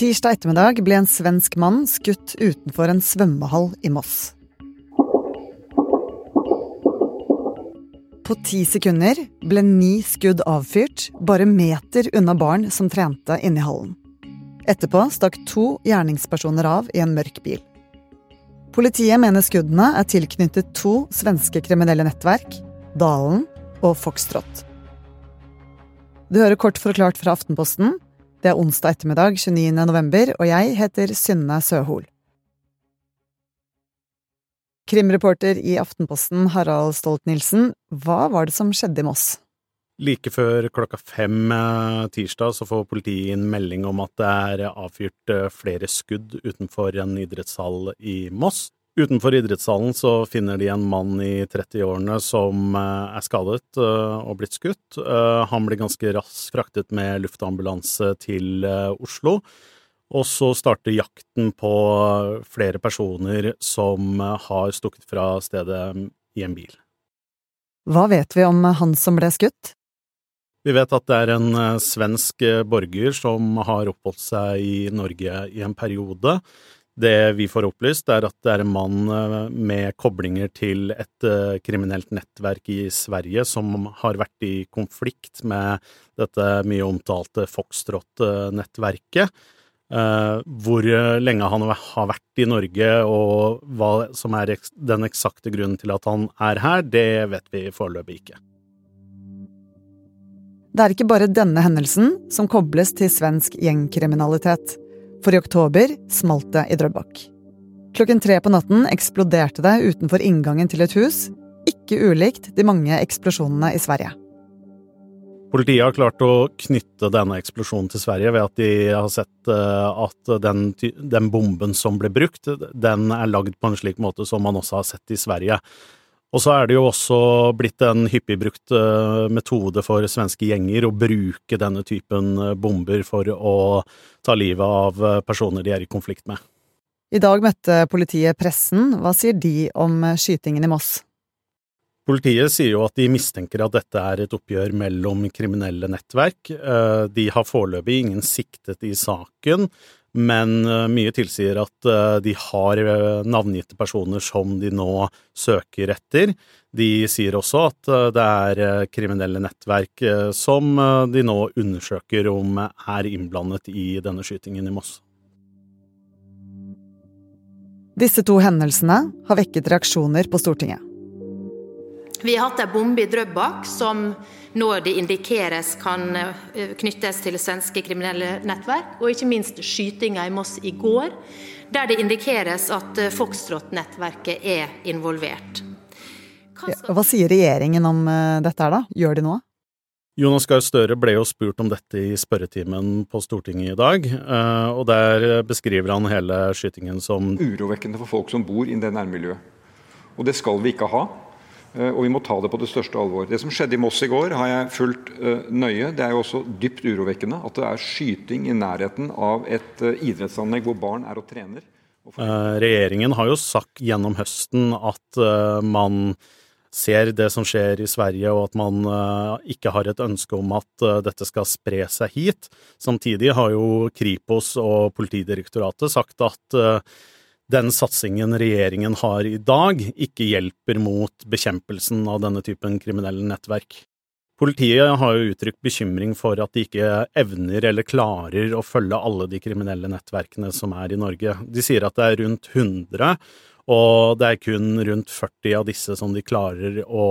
Tirsdag ettermiddag ble en svensk mann skutt utenfor en svømmehall i Moss. På ti sekunder ble ni skudd avfyrt bare meter unna barn som trente inne i hallen. Etterpå stakk to gjerningspersoner av i en mørk bil. Politiet mener skuddene er tilknyttet to svenske kriminelle nettverk, Dalen og Foxtrot. Du hører kort forklart fra Aftenposten. Det er onsdag ettermiddag 29. november, og jeg heter Synne Søhol. Krimreporter i Aftenposten Harald Stolt-Nielsen, hva var det som skjedde i Moss? Like før klokka fem eh, tirsdag så får politiet inn melding om at det er avfyrt eh, flere skudd utenfor en idrettshall i Moss. Utenfor idrettshallen så finner de en mann i 30-årene som eh, er skadet eh, og blitt skutt. Eh, han blir ganske raskt fraktet med luftambulanse til Oslo. Og så starter jakten på flere personer som har stukket fra stedet i en bil. Hva vet vi om han som ble skutt? Vi vet at det er en svensk borger som har oppholdt seg i Norge i en periode. Det vi får opplyst, er at det er en mann eh, med koblinger til et eh, kriminelt nettverk i Sverige som har vært i konflikt med dette mye omtalte Foxtrot-nettverket. Eh, hvor lenge han har vært i Norge og hva som er den eksakte grunnen til at han er her, det vet vi foreløpig ikke. Det er ikke bare denne hendelsen som kobles til svensk gjengkriminalitet for i oktober smalt det i Drøbak. Klokken tre på natten eksploderte det utenfor inngangen til et hus, ikke ulikt de mange eksplosjonene i Sverige. Politiet har klart å knytte denne eksplosjonen til Sverige ved at de har sett eh, at den, den bomben som ble brukt, den er lagd på en slik måte som man også har sett i Sverige. Og så er det jo også blitt en hyppig brukt eh, metode for svenske gjenger å bruke denne typen eh, bomber for å ta livet av eh, personer de er i konflikt med. I dag møtte politiet pressen. Hva sier de om skytingen i Moss? Politiet sier jo at de mistenker at dette er et oppgjør mellom kriminelle nettverk. De har foreløpig ingen siktet i saken, men eh, mye tilsier at eh, de har eh, navngitte personer som de nå søker etter. De sier også at det er kriminelle nettverk som de nå undersøker om er innblandet i denne skytingen i Moss. Disse to hendelsene har vekket reaksjoner på Stortinget. Vi har hatt en bombe i Drøbak som nå det indikeres kan eh, knyttes til svenske kriminelle nettverk, og ikke minst skytinga i Moss i går, der det indikeres at eh, Foxtrot-nettverket er involvert. Hva, Hva sier regjeringen om eh, dette her, da? Gjør de noe? Jonas Gahr Støre ble jo spurt om dette i spørretimen på Stortinget i dag, og der beskriver han hele skytingen som Urovekkende for folk som bor i det nærmiljøet. Og det skal vi ikke ha. Eh, og vi må ta det på det største alvor. Det som skjedde i Moss i går, har jeg fulgt eh, nøye. Det er jo også dypt urovekkende at det er skyting i nærheten av et eh, idrettsanlegg hvor barn er og trener. Regjeringen har jo sagt gjennom høsten at man ser det som skjer i Sverige, og at man ikke har et ønske om at dette skal spre seg hit. Samtidig har jo Kripos og Politidirektoratet sagt at den satsingen regjeringen har i dag, ikke hjelper mot bekjempelsen av denne typen kriminelle nettverk. Politiet har jo uttrykt bekymring for at de ikke evner eller klarer å følge alle de kriminelle nettverkene som er i Norge. De sier at det er rundt 100, og det er kun rundt 40 av disse som de klarer å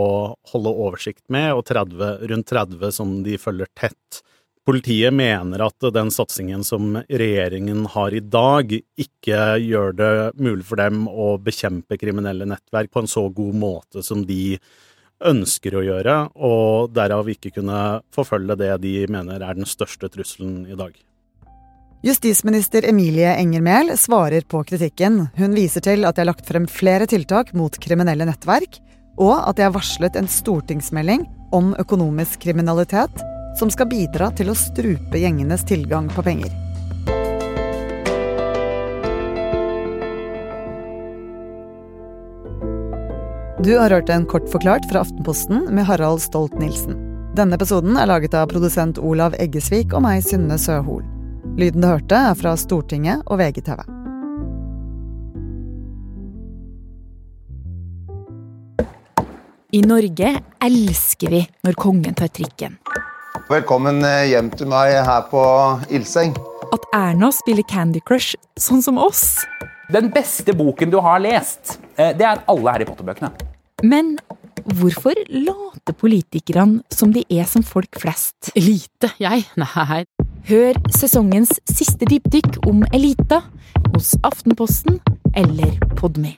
holde oversikt med, og 30, rundt 30 som de følger tett. Politiet mener at den satsingen som regjeringen har i dag, ikke gjør det mulig for dem å bekjempe kriminelle nettverk på en så god måte som de ønsker å gjøre, og derav ikke kunne forfølge det de mener er den største trusselen i dag. Justisminister Emilie Enger Mehl svarer på kritikken. Hun viser til at de har lagt frem flere tiltak mot kriminelle nettverk, og at de har varslet en stortingsmelding om økonomisk kriminalitet som skal bidra til å strupe gjengenes tilgang på penger. Du har hørt en kort forklart fra Aftenposten med Harald Stolt-Nielsen. Denne episoden er laget av produsent Olav Eggesvik og meg, Synne Søhol. Lyden du hørte, er fra Stortinget og VGTV. I Norge elsker vi når kongen tar trikken. Velkommen eh, hjem til meg her på Ildseng. At Erna spiller Candy Crush sånn som oss. Den beste boken du har lest, eh, det er alle Harry Potter-bøkene. Men hvorfor later politikerne som de er som folk flest? Elite? Jeg? Nei. Hør sesongens siste dypdykk om elita hos Aftenposten eller Podme.